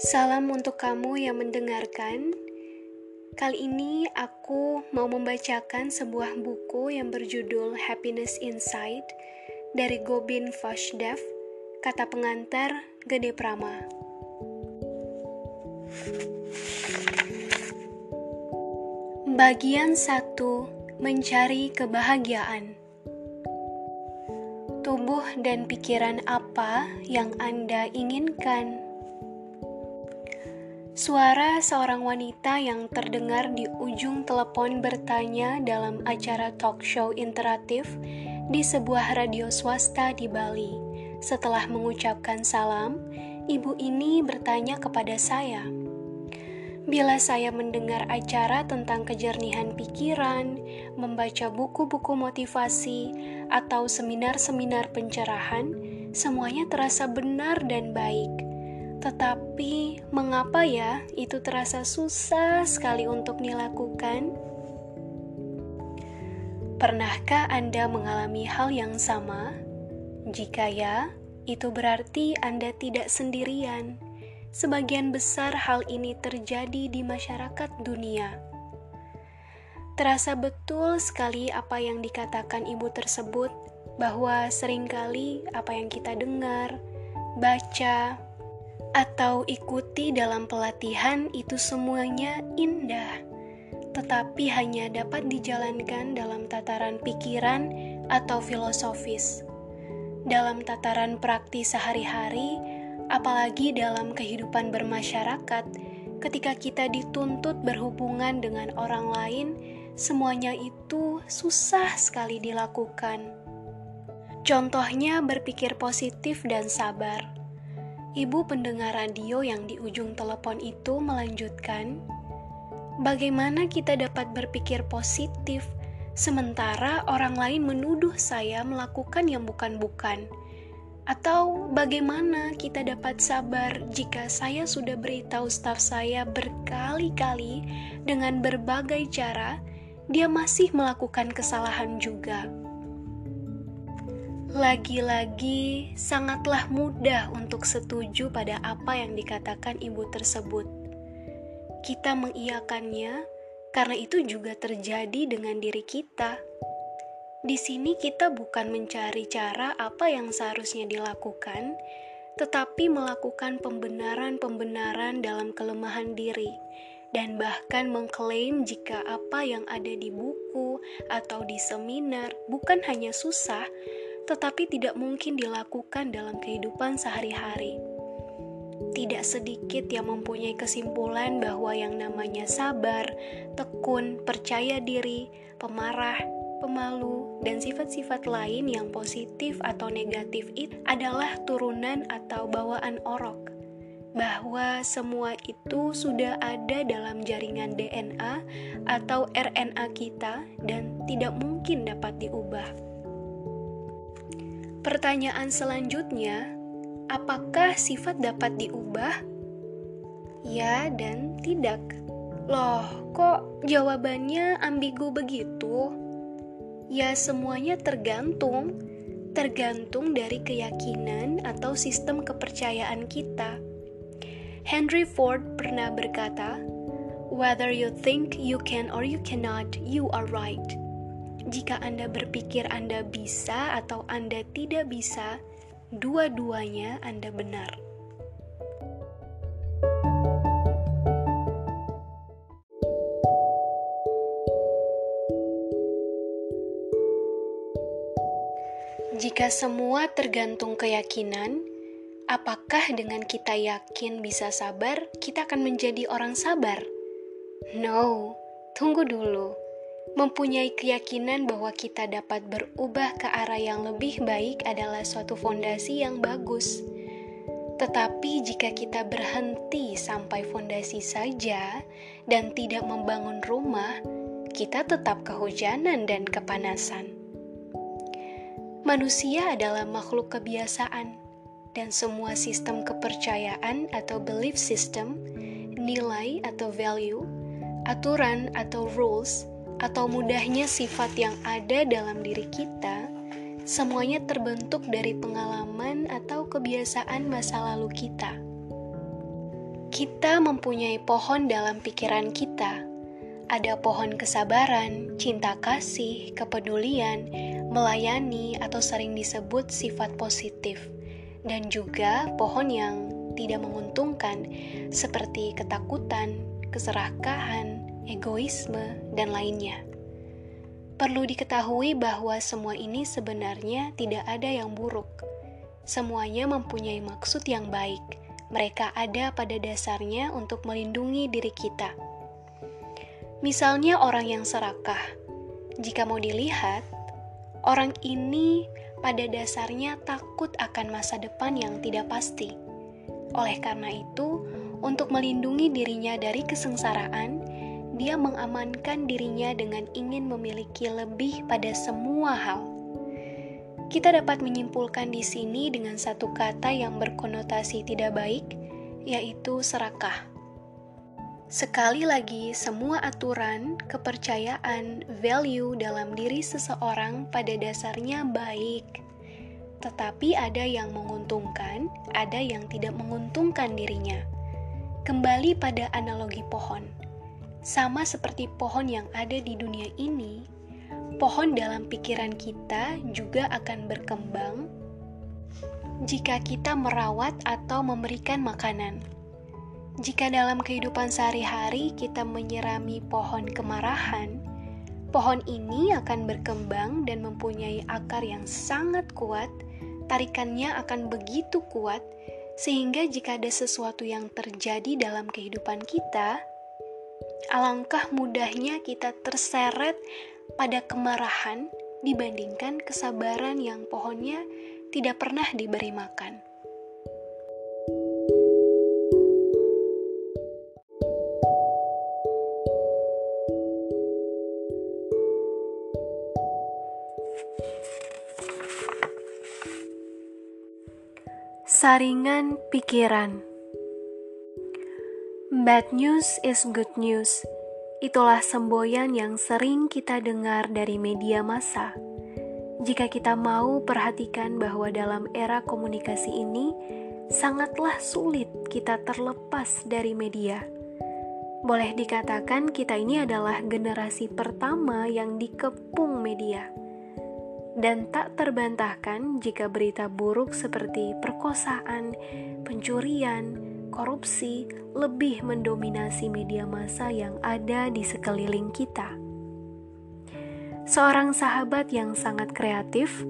Salam untuk kamu yang mendengarkan. Kali ini aku mau membacakan sebuah buku yang berjudul Happiness Inside dari Gobin Vashdev, kata pengantar Gede Prama. Bagian 1: Mencari kebahagiaan. Tubuh dan pikiran apa yang Anda inginkan? Suara seorang wanita yang terdengar di ujung telepon bertanya dalam acara talk show interaktif di sebuah radio swasta di Bali. Setelah mengucapkan salam, ibu ini bertanya kepada saya, "Bila saya mendengar acara tentang kejernihan pikiran, membaca buku-buku motivasi, atau seminar-seminar pencerahan, semuanya terasa benar dan baik." Tetapi, mengapa ya itu terasa susah sekali untuk dilakukan? Pernahkah Anda mengalami hal yang sama? Jika ya, itu berarti Anda tidak sendirian. Sebagian besar hal ini terjadi di masyarakat dunia. Terasa betul sekali apa yang dikatakan ibu tersebut, bahwa sering kali apa yang kita dengar, baca, atau ikuti dalam pelatihan itu semuanya indah, tetapi hanya dapat dijalankan dalam tataran pikiran atau filosofis. Dalam tataran praktis sehari-hari, apalagi dalam kehidupan bermasyarakat, ketika kita dituntut berhubungan dengan orang lain, semuanya itu susah sekali dilakukan. Contohnya, berpikir positif dan sabar Ibu pendengar radio yang di ujung telepon itu melanjutkan, "Bagaimana kita dapat berpikir positif sementara orang lain menuduh saya melakukan yang bukan-bukan?" Atau bagaimana kita dapat sabar jika saya sudah beritahu staf saya berkali-kali dengan berbagai cara, dia masih melakukan kesalahan juga? Lagi-lagi, sangatlah mudah untuk setuju pada apa yang dikatakan ibu tersebut. Kita mengiyakannya karena itu juga terjadi dengan diri kita. Di sini, kita bukan mencari cara apa yang seharusnya dilakukan, tetapi melakukan pembenaran-pembenaran dalam kelemahan diri, dan bahkan mengklaim jika apa yang ada di buku atau di seminar bukan hanya susah, tetapi tidak mungkin dilakukan dalam kehidupan sehari-hari. Tidak sedikit yang mempunyai kesimpulan bahwa yang namanya sabar, tekun, percaya diri, pemarah, pemalu, dan sifat-sifat lain yang positif atau negatif itu adalah turunan atau bawaan orok. Bahwa semua itu sudah ada dalam jaringan DNA atau RNA kita dan tidak mungkin dapat diubah. Pertanyaan selanjutnya, apakah sifat dapat diubah? Ya dan tidak. Loh, kok jawabannya ambigu begitu? Ya, semuanya tergantung, tergantung dari keyakinan atau sistem kepercayaan kita. Henry Ford pernah berkata, "Whether you think you can or you cannot, you are right." Jika Anda berpikir Anda bisa atau Anda tidak bisa, dua-duanya Anda benar. Jika semua tergantung keyakinan, apakah dengan kita yakin bisa sabar, kita akan menjadi orang sabar? No, tunggu dulu mempunyai keyakinan bahwa kita dapat berubah ke arah yang lebih baik adalah suatu fondasi yang bagus. Tetapi jika kita berhenti sampai fondasi saja dan tidak membangun rumah, kita tetap kehujanan dan kepanasan. Manusia adalah makhluk kebiasaan, dan semua sistem kepercayaan atau belief system, nilai atau value, aturan atau rules atau mudahnya sifat yang ada dalam diri kita, semuanya terbentuk dari pengalaman atau kebiasaan masa lalu kita. Kita mempunyai pohon dalam pikiran kita. Ada pohon kesabaran, cinta kasih, kepedulian, melayani, atau sering disebut sifat positif, dan juga pohon yang tidak menguntungkan, seperti ketakutan, keserakahan, egoisme, dan lainnya. Perlu diketahui bahwa semua ini sebenarnya tidak ada yang buruk. Semuanya mempunyai maksud yang baik. Mereka ada pada dasarnya untuk melindungi diri kita. Misalnya, orang yang serakah, jika mau dilihat, orang ini pada dasarnya takut akan masa depan yang tidak pasti. Oleh karena itu, untuk melindungi dirinya dari kesengsaraan, dia mengamankan dirinya dengan ingin memiliki lebih pada semua hal. Kita dapat menyimpulkan di sini dengan satu kata yang berkonotasi tidak baik, yaitu serakah. Sekali lagi, semua aturan, kepercayaan, value dalam diri seseorang pada dasarnya baik, tetapi ada yang menguntungkan, ada yang tidak menguntungkan dirinya. Kembali pada analogi pohon sama seperti pohon yang ada di dunia ini, pohon dalam pikiran kita juga akan berkembang jika kita merawat atau memberikan makanan. Jika dalam kehidupan sehari-hari kita menyirami pohon kemarahan, pohon ini akan berkembang dan mempunyai akar yang sangat kuat. Tarikannya akan begitu kuat sehingga jika ada sesuatu yang terjadi dalam kehidupan kita, alangkah mudahnya kita terseret pada kemarahan dibandingkan kesabaran yang pohonnya tidak pernah diberi makan. Saringan pikiran Bad news is good news. Itulah semboyan yang sering kita dengar dari media massa. Jika kita mau perhatikan bahwa dalam era komunikasi ini sangatlah sulit kita terlepas dari media. Boleh dikatakan kita ini adalah generasi pertama yang dikepung media. Dan tak terbantahkan jika berita buruk seperti perkosaan, pencurian, korupsi lebih mendominasi media massa yang ada di sekeliling kita. Seorang sahabat yang sangat kreatif,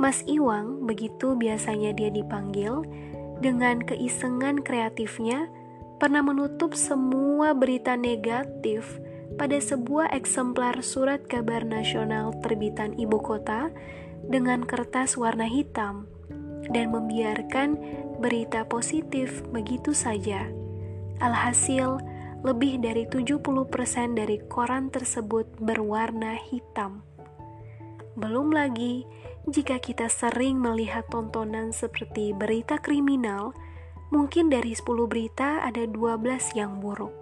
Mas Iwang, begitu biasanya dia dipanggil, dengan keisengan kreatifnya, pernah menutup semua berita negatif pada sebuah eksemplar surat kabar nasional terbitan ibu kota dengan kertas warna hitam dan membiarkan berita positif begitu saja. Alhasil, lebih dari 70% dari koran tersebut berwarna hitam. Belum lagi jika kita sering melihat tontonan seperti berita kriminal, mungkin dari 10 berita ada 12 yang buruk.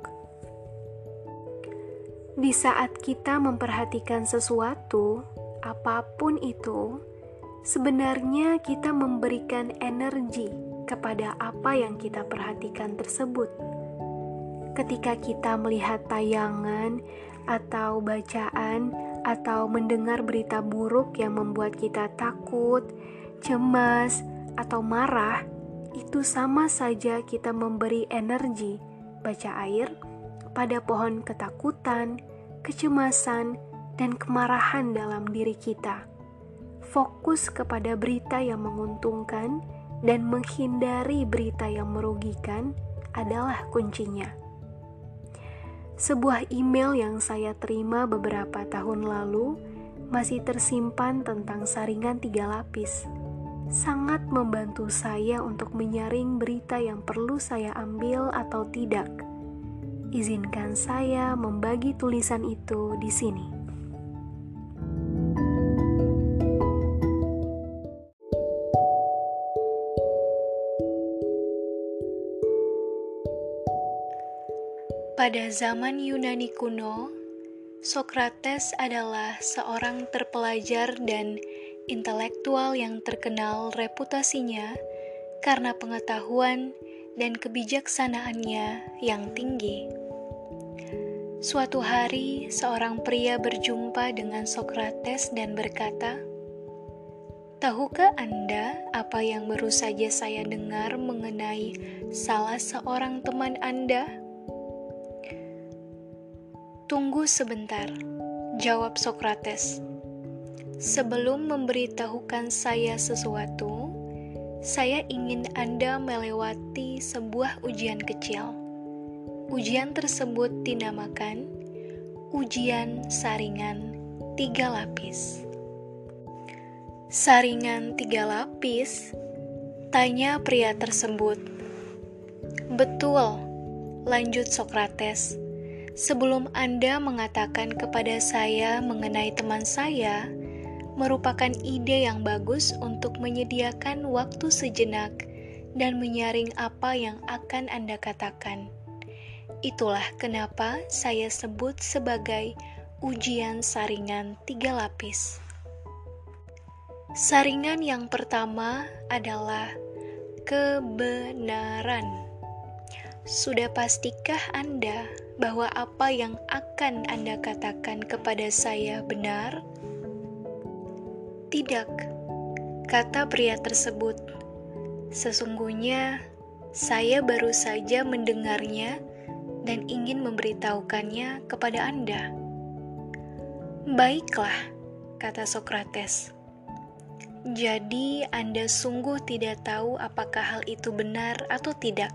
Di saat kita memperhatikan sesuatu, apa pun itu, sebenarnya kita memberikan energi kepada apa yang kita perhatikan tersebut. Ketika kita melihat tayangan atau bacaan atau mendengar berita buruk yang membuat kita takut, cemas, atau marah, itu sama saja kita memberi energi baca air pada pohon ketakutan, kecemasan, dan kemarahan dalam diri kita fokus kepada berita yang menguntungkan dan menghindari berita yang merugikan adalah kuncinya. Sebuah email yang saya terima beberapa tahun lalu masih tersimpan tentang saringan tiga lapis. Sangat membantu saya untuk menyaring berita yang perlu saya ambil atau tidak. Izinkan saya membagi tulisan itu di sini. Pada zaman Yunani kuno, Socrates adalah seorang terpelajar dan intelektual yang terkenal reputasinya karena pengetahuan dan kebijaksanaannya yang tinggi. Suatu hari, seorang pria berjumpa dengan Sokrates dan berkata, "Tahukah Anda apa yang baru saja saya dengar mengenai salah seorang teman Anda?" "Tunggu sebentar," jawab Sokrates. "Sebelum memberitahukan saya sesuatu, saya ingin Anda melewati sebuah ujian kecil. Ujian tersebut dinamakan ujian saringan tiga lapis." Saringan tiga lapis? Tanya pria tersebut. Betul, lanjut Sokrates. Sebelum Anda mengatakan kepada saya mengenai teman saya, merupakan ide yang bagus untuk menyediakan waktu sejenak dan menyaring apa yang akan Anda katakan. Itulah kenapa saya sebut sebagai ujian saringan tiga lapis. Saringan yang pertama adalah kebenaran. Sudah pastikah Anda bahwa apa yang akan Anda katakan kepada saya benar? Tidak, kata pria tersebut. Sesungguhnya saya baru saja mendengarnya dan ingin memberitahukannya kepada Anda. Baiklah, kata Sokrates. Jadi, Anda sungguh tidak tahu apakah hal itu benar atau tidak.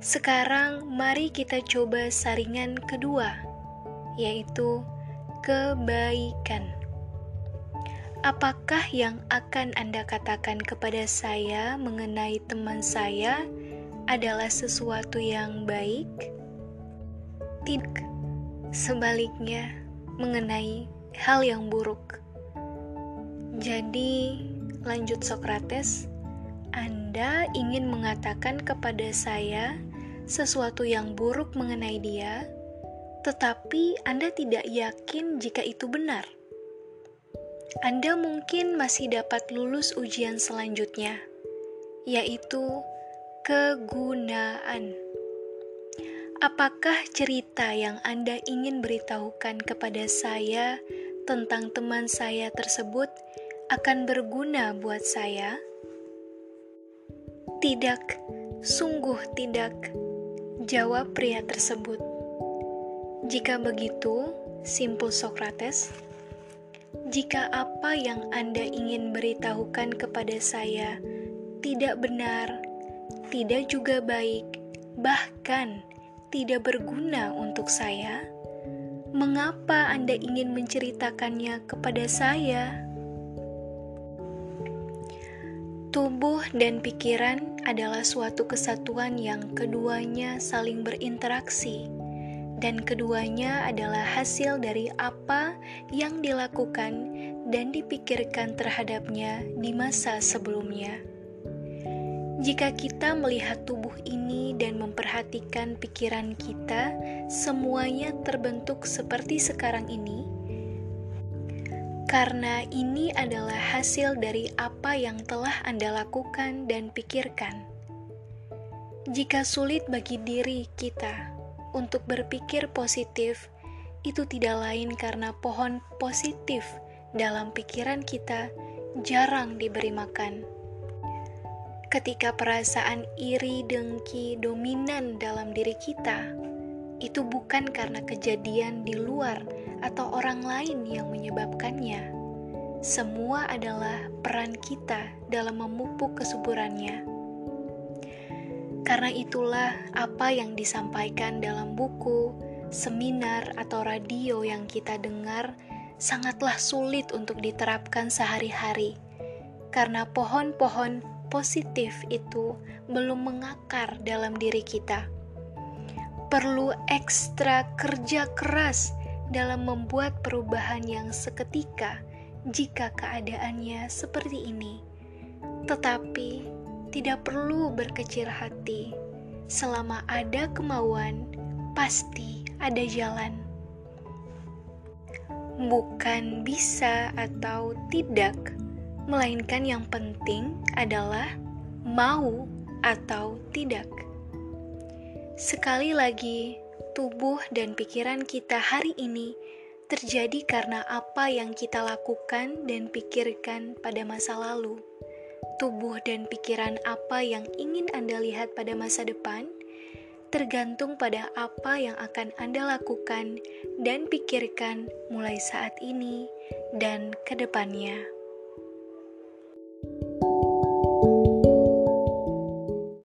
Sekarang, mari kita coba saringan kedua, yaitu kebaikan. Apakah yang akan Anda katakan kepada saya mengenai teman saya adalah sesuatu yang baik? Tidak, sebaliknya, mengenai hal yang buruk. Jadi, lanjut Sokrates, Anda ingin mengatakan kepada saya sesuatu yang buruk mengenai dia, tetapi Anda tidak yakin jika itu benar. Anda mungkin masih dapat lulus ujian selanjutnya, yaitu kegunaan. Apakah cerita yang Anda ingin beritahukan kepada saya tentang teman saya tersebut akan berguna buat saya? Tidak, sungguh tidak, jawab pria tersebut. Jika begitu, simpul Sokrates, jika apa yang Anda ingin beritahukan kepada saya tidak benar, tidak juga baik, bahkan tidak berguna untuk saya, mengapa Anda ingin menceritakannya kepada saya? Tubuh dan pikiran adalah suatu kesatuan yang keduanya saling berinteraksi, dan keduanya adalah hasil dari apa yang dilakukan dan dipikirkan terhadapnya di masa sebelumnya. Jika kita melihat tubuh ini dan memperhatikan pikiran kita, semuanya terbentuk seperti sekarang ini karena ini adalah hasil dari apa yang telah Anda lakukan dan pikirkan. Jika sulit bagi diri kita untuk berpikir positif, itu tidak lain karena pohon positif dalam pikiran kita jarang diberi makan. Ketika perasaan iri, dengki dominan dalam diri kita, itu bukan karena kejadian di luar atau orang lain yang menyebabkannya. Semua adalah peran kita dalam memupuk kesuburannya. Karena itulah apa yang disampaikan dalam buku, seminar, atau radio yang kita dengar sangatlah sulit untuk diterapkan sehari-hari, karena pohon-pohon positif itu belum mengakar dalam diri kita. Perlu ekstra kerja keras dalam membuat perubahan yang seketika jika keadaannya seperti ini. Tetapi tidak perlu berkecil hati. Selama ada kemauan, pasti ada jalan. Bukan bisa atau tidak, melainkan yang penting adalah mau atau tidak. Sekali lagi, tubuh dan pikiran kita hari ini terjadi karena apa yang kita lakukan dan pikirkan pada masa lalu. Tubuh dan pikiran apa yang ingin Anda lihat pada masa depan tergantung pada apa yang akan Anda lakukan dan pikirkan mulai saat ini dan ke depannya.